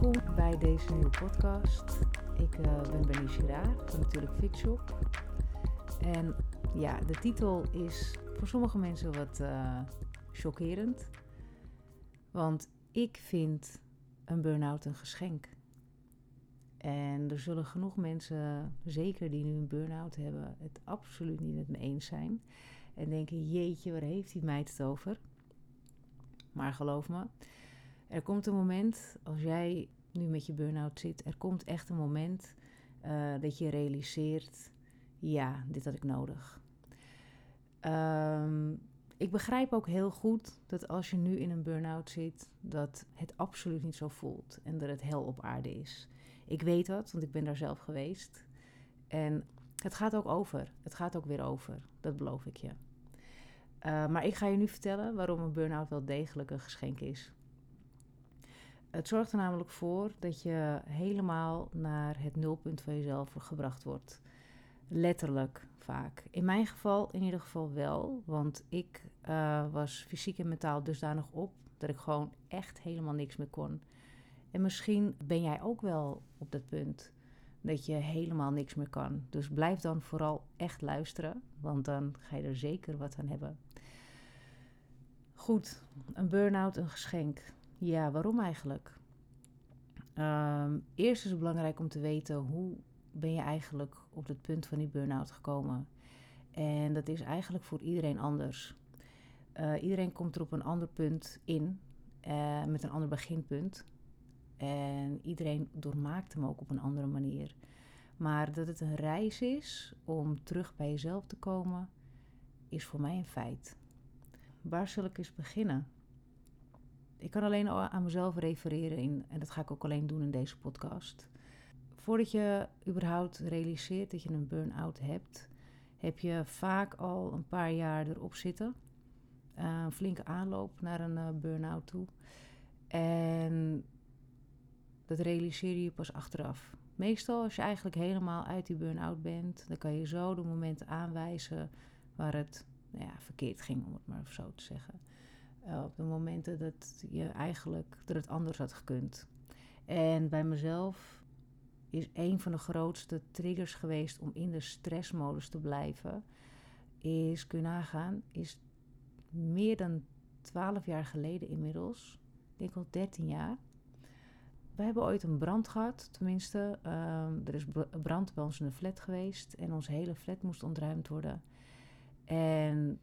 Welkom bij deze nieuwe podcast. Ik uh, ben Benny Girard van natuurlijk Fitshop. En ja, de titel is voor sommige mensen wat uh, chockerend. Want ik vind een burn-out een geschenk. En er zullen genoeg mensen, zeker die nu een burn-out hebben, het absoluut niet met me eens zijn. En denken, jeetje, waar heeft die meid het over? Maar geloof me, er komt een moment, als jij nu met je burn-out zit, er komt echt een moment uh, dat je realiseert, ja, dit had ik nodig. Um, ik begrijp ook heel goed dat als je nu in een burn-out zit, dat het absoluut niet zo voelt en dat het hel op aarde is. Ik weet dat, want ik ben daar zelf geweest. En het gaat ook over. Het gaat ook weer over. Dat beloof ik je. Uh, maar ik ga je nu vertellen waarom een burn-out wel degelijk een geschenk is. Het zorgt er namelijk voor dat je helemaal naar het nulpunt van jezelf gebracht wordt. Letterlijk vaak. In mijn geval in ieder geval wel, want ik uh, was fysiek en mentaal dusdanig op dat ik gewoon echt helemaal niks meer kon. En misschien ben jij ook wel op dat punt dat je helemaal niks meer kan. Dus blijf dan vooral echt luisteren, want dan ga je er zeker wat aan hebben. Goed, een burn-out een geschenk. Ja, waarom eigenlijk? Um, eerst is het belangrijk om te weten hoe ben je eigenlijk op het punt van die burn-out gekomen. En dat is eigenlijk voor iedereen anders. Uh, iedereen komt er op een ander punt in, uh, met een ander beginpunt. En iedereen doormaakt hem ook op een andere manier. Maar dat het een reis is om terug bij jezelf te komen, is voor mij een feit. Waar zal ik eens beginnen? Ik kan alleen aan mezelf refereren in, en dat ga ik ook alleen doen in deze podcast. Voordat je überhaupt realiseert dat je een burn-out hebt, heb je vaak al een paar jaar erop zitten. Uh, een flinke aanloop naar een uh, burn-out toe. En dat realiseer je pas achteraf. Meestal als je eigenlijk helemaal uit die burn-out bent, dan kan je zo de momenten aanwijzen waar het nou ja, verkeerd ging, om het maar zo te zeggen. Uh, op de momenten dat je eigenlijk dat het anders had gekund. En bij mezelf is een van de grootste triggers geweest om in de stressmodus te blijven. Is, kun nagaan, is meer dan 12 jaar geleden inmiddels, ik denk al 13 jaar. We hebben ooit een brand gehad, tenminste. Um, er is brand bij ons in de flat geweest en onze hele flat moest ontruimd worden. En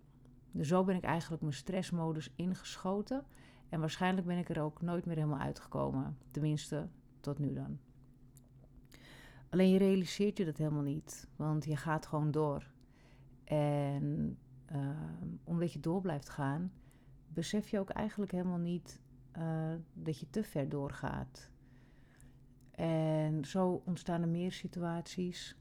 zo ben ik eigenlijk mijn stressmodus ingeschoten. En waarschijnlijk ben ik er ook nooit meer helemaal uitgekomen. Tenminste, tot nu dan. Alleen je realiseert je dat helemaal niet, want je gaat gewoon door. En uh, omdat je door blijft gaan, besef je ook eigenlijk helemaal niet uh, dat je te ver doorgaat. En zo ontstaan er meer situaties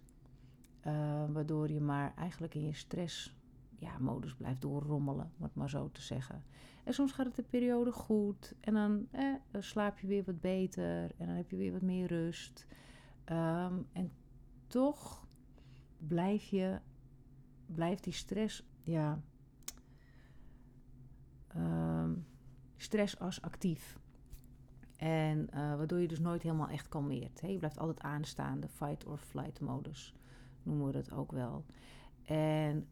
uh, waardoor je maar eigenlijk in je stress ja, modus blijft doorrommelen, om het maar zo te zeggen. En soms gaat het een periode goed en dan, eh, slaap je weer wat beter en dan heb je weer wat meer rust. Um, en toch blijf je, blijft die stress, ja, um, stress als actief. En uh, waardoor je dus nooit helemaal echt kalmeert. Hè? Je blijft altijd aanstaan, de fight or flight modus noemen we dat ook wel. En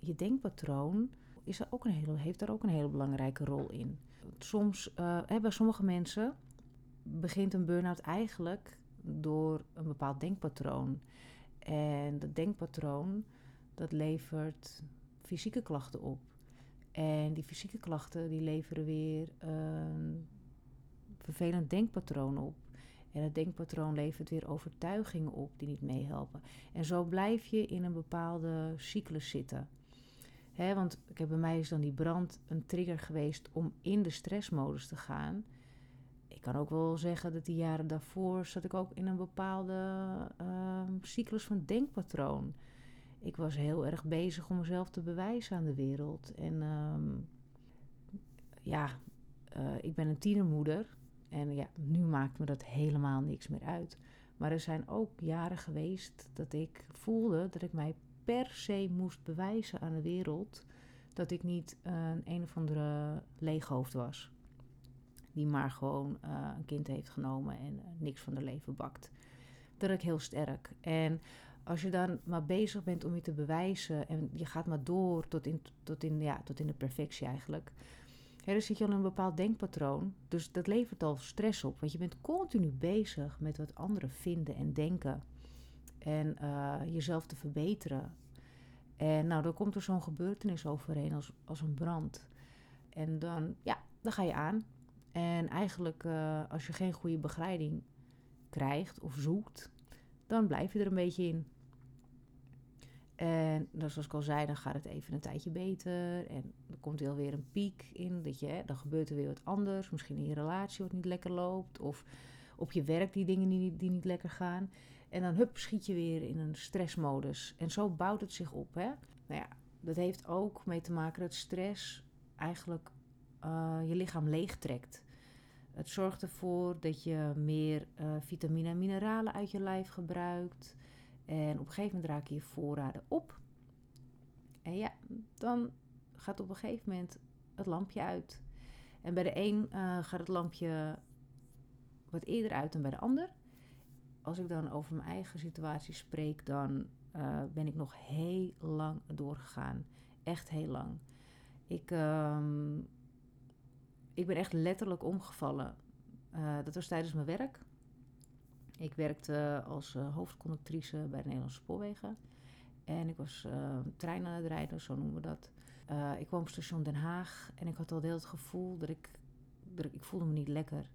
je denkpatroon is ook een hele, heeft daar ook een hele belangrijke rol in. Soms, uh, bij sommige mensen begint een burn-out eigenlijk door een bepaald denkpatroon. En dat denkpatroon dat levert fysieke klachten op. En die fysieke klachten die leveren weer een vervelend denkpatroon op. En het denkpatroon levert weer overtuigingen op die niet meehelpen. En zo blijf je in een bepaalde cyclus zitten. Want bij mij is dan die brand een trigger geweest om in de stressmodus te gaan ik kan ook wel zeggen dat die jaren daarvoor zat ik ook in een bepaalde uh, cyclus van denkpatroon. Ik was heel erg bezig om mezelf te bewijzen aan de wereld. En um, ja, uh, ik ben een tienermoeder. En ja, nu maakt me dat helemaal niks meer uit. Maar er zijn ook jaren geweest dat ik voelde dat ik mij per se moest bewijzen aan de wereld dat ik niet een een of andere leeghoofd was die maar gewoon eh, een kind heeft genomen en eh, niks van haar leven bakt. Dat ik heel sterk. En als je dan maar bezig bent om je te bewijzen en je gaat maar door tot in, tot in, ja, tot in de perfectie eigenlijk. Dan zit je al in een bepaald denkpatroon. Dus dat levert al stress op. Want je bent continu bezig met wat anderen vinden en denken. En uh, jezelf te verbeteren. En nou, dan komt er zo'n gebeurtenis overheen als, als een brand. En dan, ja, dan ga je aan. En eigenlijk, uh, als je geen goede begeleiding krijgt of zoekt, dan blijf je er een beetje in. En dus zoals ik al zei, dan gaat het even een tijdje beter. En er komt wel weer een piek in. Dat je, dan gebeurt er weer wat anders. Misschien in je relatie wat niet lekker loopt. Of op je werk die dingen die, die niet lekker gaan. En dan hup, schiet je weer in een stressmodus. En zo bouwt het zich op. Hè? Nou ja, dat heeft ook mee te maken dat stress eigenlijk uh, je lichaam leegtrekt. Het zorgt ervoor dat je meer uh, vitamine en mineralen uit je lijf gebruikt. En op een gegeven moment raak je je voorraden op. En ja, dan gaat op een gegeven moment het lampje uit. En bij de een uh, gaat het lampje wat eerder uit dan bij de ander. Als ik dan over mijn eigen situatie spreek, dan uh, ben ik nog heel lang doorgegaan. Echt heel lang. Ik, uh, ik ben echt letterlijk omgevallen. Uh, dat was tijdens mijn werk. Ik werkte als uh, hoofdconductrice bij de Nederlandse Spoorwegen. En ik was uh, trein aan het rijden, zo noemen we dat. Uh, ik kwam op station Den Haag en ik had al heel het gevoel dat ik, dat ik... Ik voelde me niet lekker.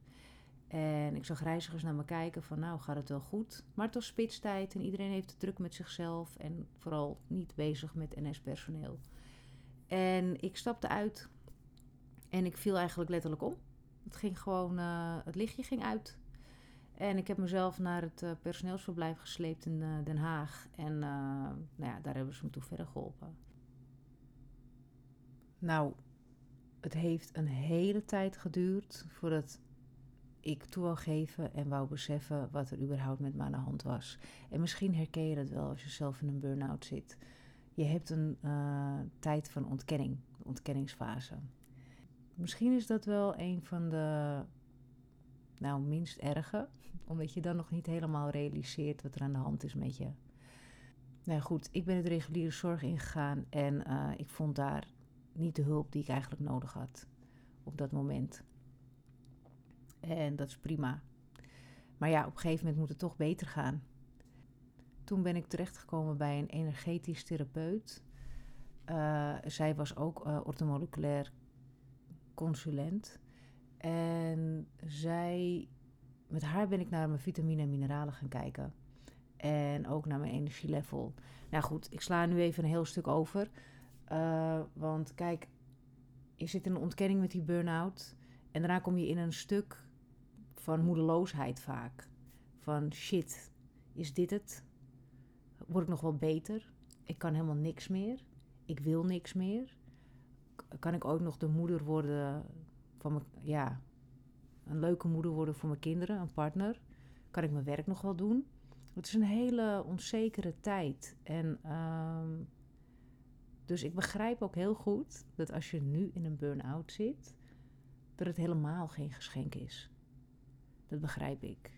En ik zag reizigers naar me kijken van nou gaat het wel goed. Maar het was spitstijd en iedereen heeft het druk met zichzelf. En vooral niet bezig met NS-personeel. En ik stapte uit en ik viel eigenlijk letterlijk om. Het ging gewoon, het lichtje ging uit. En ik heb mezelf naar het uh, personeelsverblijf gesleept in uh, Den Haag. En uh, nou ja, daar hebben ze me toe verder geholpen. Nou, het heeft een hele tijd geduurd voordat ik toe wou geven en wou beseffen wat er überhaupt met me aan de hand was. En misschien herken je dat wel als je zelf in een burn-out zit. Je hebt een tijd van ontkenning, de ontkenningsfase. Misschien is dat wel een van de nou, minst erge omdat je dan nog niet helemaal realiseert wat er aan de hand is met je. Nou goed, ik ben het reguliere zorg ingegaan en uh, ik vond daar niet de hulp die ik eigenlijk nodig had op dat moment. En dat is prima. Maar ja, op een gegeven moment moet het toch beter gaan. Toen ben ik terechtgekomen bij een energetisch therapeut. Uh, zij was ook uh, ortomoleculair consulent. En zij met haar ben ik naar mijn vitamine en mineralen gaan kijken. En ook naar mijn energielevel. Nou goed, ik sla nu even een heel stuk over. Uh, want kijk, je zit in een ontkenning met die burn-out. En daarna kom je in een stuk van moedeloosheid vaak. Van shit, is dit het? Word ik nog wel beter? Ik kan helemaal niks meer. Ik wil niks meer. Kan ik ook nog de moeder worden van ja, een leuke moeder worden voor mijn kinderen, een partner? Kan ik mijn werk nog wel doen? Het is een hele onzekere tijd. En um, dus ik begrijp ook heel goed dat als je nu in een burn-out zit, dat het helemaal geen geschenk is. Dat begrijp ik.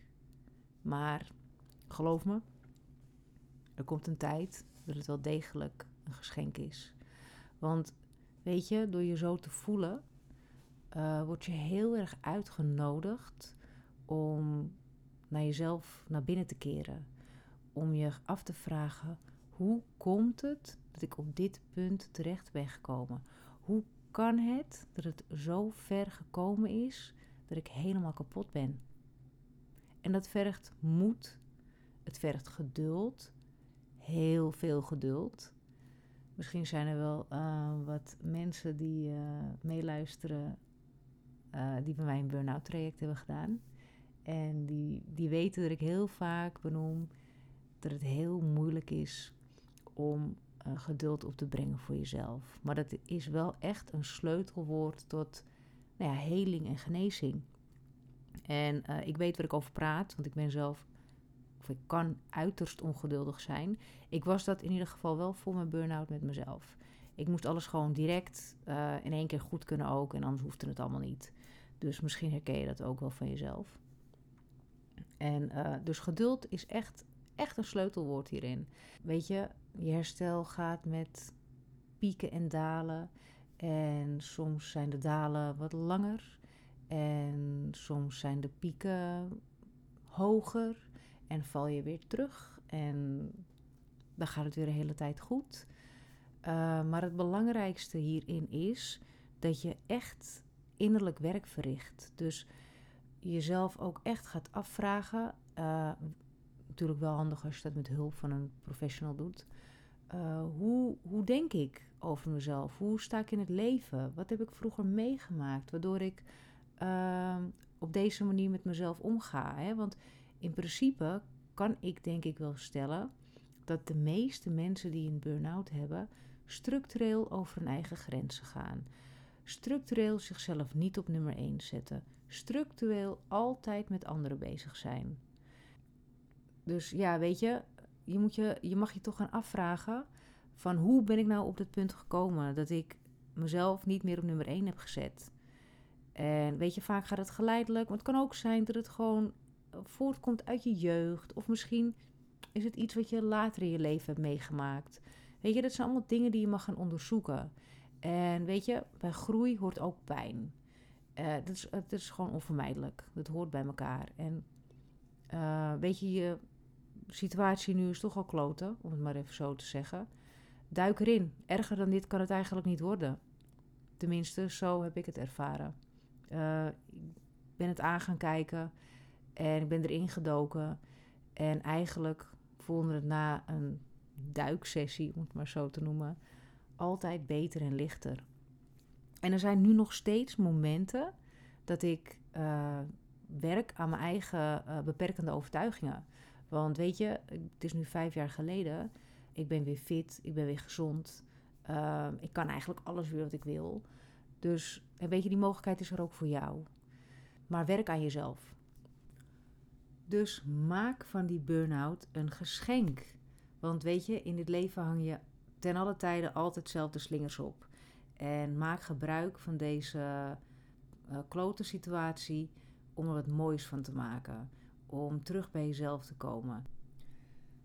Maar geloof me, er komt een tijd dat het wel degelijk een geschenk is. Want weet je, door je zo te voelen, uh, word je heel erg uitgenodigd om naar jezelf naar binnen te keren. Om je af te vragen: hoe komt het dat ik op dit punt terecht ben gekomen? Hoe kan het dat het zo ver gekomen is dat ik helemaal kapot ben? En dat vergt moed, het vergt geduld, heel veel geduld. Misschien zijn er wel uh, wat mensen die uh, meeluisteren uh, die bij mij een burn-out traject hebben gedaan. En die, die weten dat ik heel vaak benoem dat het heel moeilijk is om uh, geduld op te brengen voor jezelf. Maar dat is wel echt een sleutelwoord tot nou ja, heling en genezing. En uh, ik weet waar ik over praat, want ik ben zelf, of ik kan uiterst ongeduldig zijn. Ik was dat in ieder geval wel voor mijn burn-out met mezelf. Ik moest alles gewoon direct in één keer goed kunnen ook, en anders hoefde het allemaal niet. Dus misschien herken je dat ook wel van jezelf. En uh, dus geduld is echt, echt een sleutelwoord hierin. Weet je, je herstel gaat met pieken en dalen. En soms zijn de dalen wat langer. En soms zijn de pieken hoger. En val je weer terug. En dan gaat het weer de hele tijd goed. Uh, maar het belangrijkste hierin is dat je echt innerlijk werk verricht. Dus jezelf ook echt gaat afvragen. Uh, natuurlijk wel handig als je dat met hulp van een professional doet. Uh, hoe, hoe denk ik over mezelf? Hoe sta ik in het leven? Wat heb ik vroeger meegemaakt waardoor ik uh, op deze manier met mezelf omga? Hè? Want in principe kan ik denk ik wel stellen dat de meeste mensen die een burn-out hebben structureel over hun eigen grenzen gaan. Structureel zichzelf niet op nummer 1 zetten. Structureel altijd met anderen bezig zijn. Dus ja, weet je, je, moet je, je mag je toch gaan afvragen van hoe ben ik nou op dit punt gekomen dat ik mezelf niet meer op nummer 1 heb gezet. En weet je, vaak gaat het geleidelijk, maar het kan ook zijn dat het gewoon voortkomt uit je jeugd. Of misschien is het iets wat je later in je leven hebt meegemaakt. Weet je, dat zijn allemaal dingen die je mag gaan onderzoeken. En weet je, bij groei hoort ook pijn. Uh, dat, is, is gewoon onvermijdelijk. Dat hoort bij elkaar. En uh, weet je, je situatie nu is toch al kloten, om het maar even zo te zeggen. Duik erin. Erger dan dit kan het eigenlijk niet worden. Tenminste, zo heb ik het ervaren. Uh, ik ben het aan gaan kijken en ik ben erin gedoken. En eigenlijk voelde het na een duiksessie, om het maar zo te noemen, altijd beter en lichter. En er zijn nu nog steeds momenten dat ik uh, werk aan mijn eigen uh, beperkende overtuigingen. Want weet je, het is nu vijf jaar geleden. Ik ben weer fit, ik ben weer gezond. Uh, ik kan eigenlijk alles weer wat ik wil. Dus weet je, die mogelijkheid is er ook voor jou. Maar werk aan jezelf. Dus maak van die burn-out een geschenk. Want weet je, in dit leven hang je ten alle tijden altijd zelf de slingers op. En maak gebruik van deze uh, klote situatie om er wat moois van te maken. Om terug bij jezelf te komen.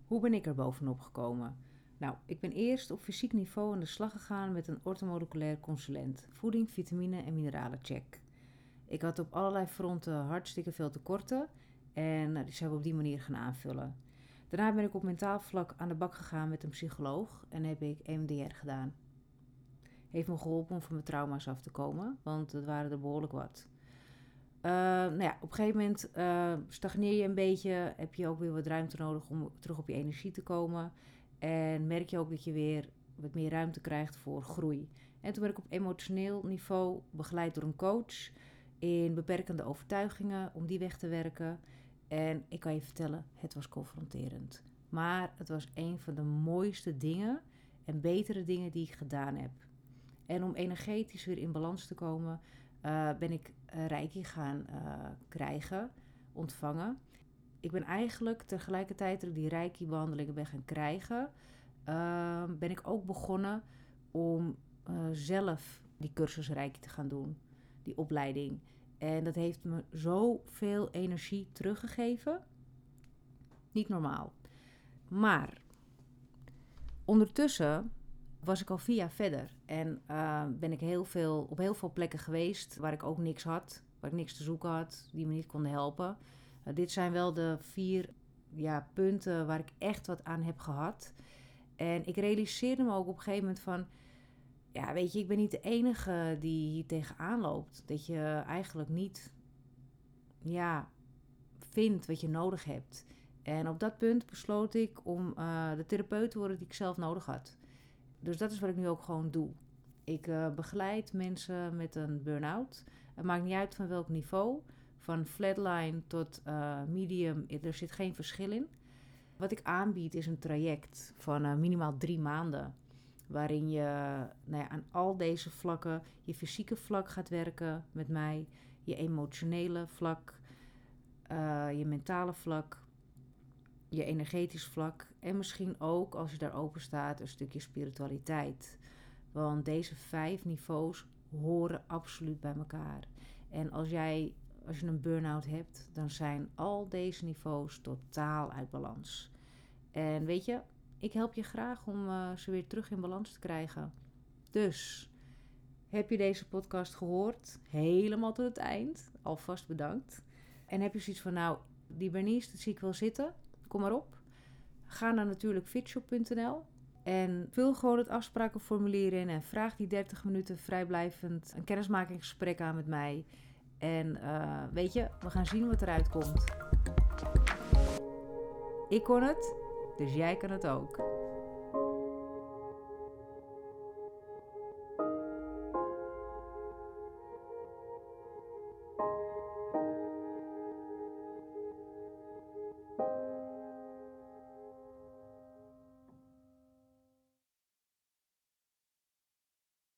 Hoe ben ik er bovenop gekomen? Nou, ik ben eerst op fysiek niveau aan de slag gegaan met een ortomoleculair consulent. Voeding, vitamine en mineralen check. Ik had op allerlei fronten hartstikke veel tekorten en nou, die zijn we op die manier gaan aanvullen. Daarna ben ik op mentaal vlak aan de bak gegaan met een psycholoog en heb ik EMDR gedaan. Heeft me geholpen om van mijn trauma's af te komen, want het waren er behoorlijk wat. Uh, nou ja, op een gegeven moment uh, stagneer je een beetje, heb je ook weer wat ruimte nodig om terug op je energie te komen. En merk je ook dat je weer wat meer ruimte krijgt voor groei. En toen ben ik op emotioneel niveau begeleid door een coach in beperkende overtuigingen om die weg te werken. En ik kan je vertellen, het was confronterend. Maar het was een van de mooiste dingen en betere dingen die ik gedaan heb. En om energetisch weer in balans te komen, uh, ben ik Reiki gaan uh, krijgen, ontvangen. Ik ben eigenlijk tegelijkertijd dat ik die Reiki-behandelingen ben gaan krijgen, ehm, ben ik ook begonnen om zelf die cursus Reiki te gaan doen, die opleiding. En dat heeft me zoveel energie teruggegeven. Niet normaal. Maar ondertussen was ik al vier jaar verder. En uh, ben ik heel veel, op heel veel plekken geweest waar ik ook niks had. Waar ik niks te zoeken had, die me niet konden helpen. Uh, dit zijn wel de vier ja, punten waar ik echt wat aan heb gehad. En ik realiseerde me ook op een gegeven moment van ja, weet je, ik ben niet de enige die hier tegenaan loopt. Dat je eigenlijk niet, ja, vindt wat je nodig hebt. En op dat punt besloot ik om uh, de therapeut te worden die ik zelf nodig had. Dus dat is wat ik nu ook gewoon doe. Ik uh, begeleid mensen met een burn-out. Het maakt niet uit van welk niveau. Van flatline tot uh, medium, er zit geen verschil in. Wat ik aanbied is een traject van minimaal drie maanden waarin je nou ja, aan al deze vlakken, je fysieke vlak gaat werken met mij, je emotionele vlak, uh, je mentale vlak, je energetisch vlak en misschien ook, als je daar open staat, een stukje spiritualiteit. Want deze vijf niveaus horen absoluut bij elkaar. En als jij, als je een burn-out hebt, dan zijn al deze niveaus totaal uit balans. En weet je, ik help je graag om uh, ze weer terug in balans te krijgen. Dus, heb je deze podcast gehoord? Helemaal tot het eind. Alvast bedankt. En heb je zoiets van, nou, die Bernice, dat zie ik wel zitten. Kom maar op. Ga naar natuurlijk fitshop.nl. En vul gewoon het afsprakenformulier in en vraag die 30 minuten vrijblijvend een kennismakingsgesprek aan met mij. En uh, weet je, we gaan zien wat eruit komt. Ik kon het, dus jij kan het ook.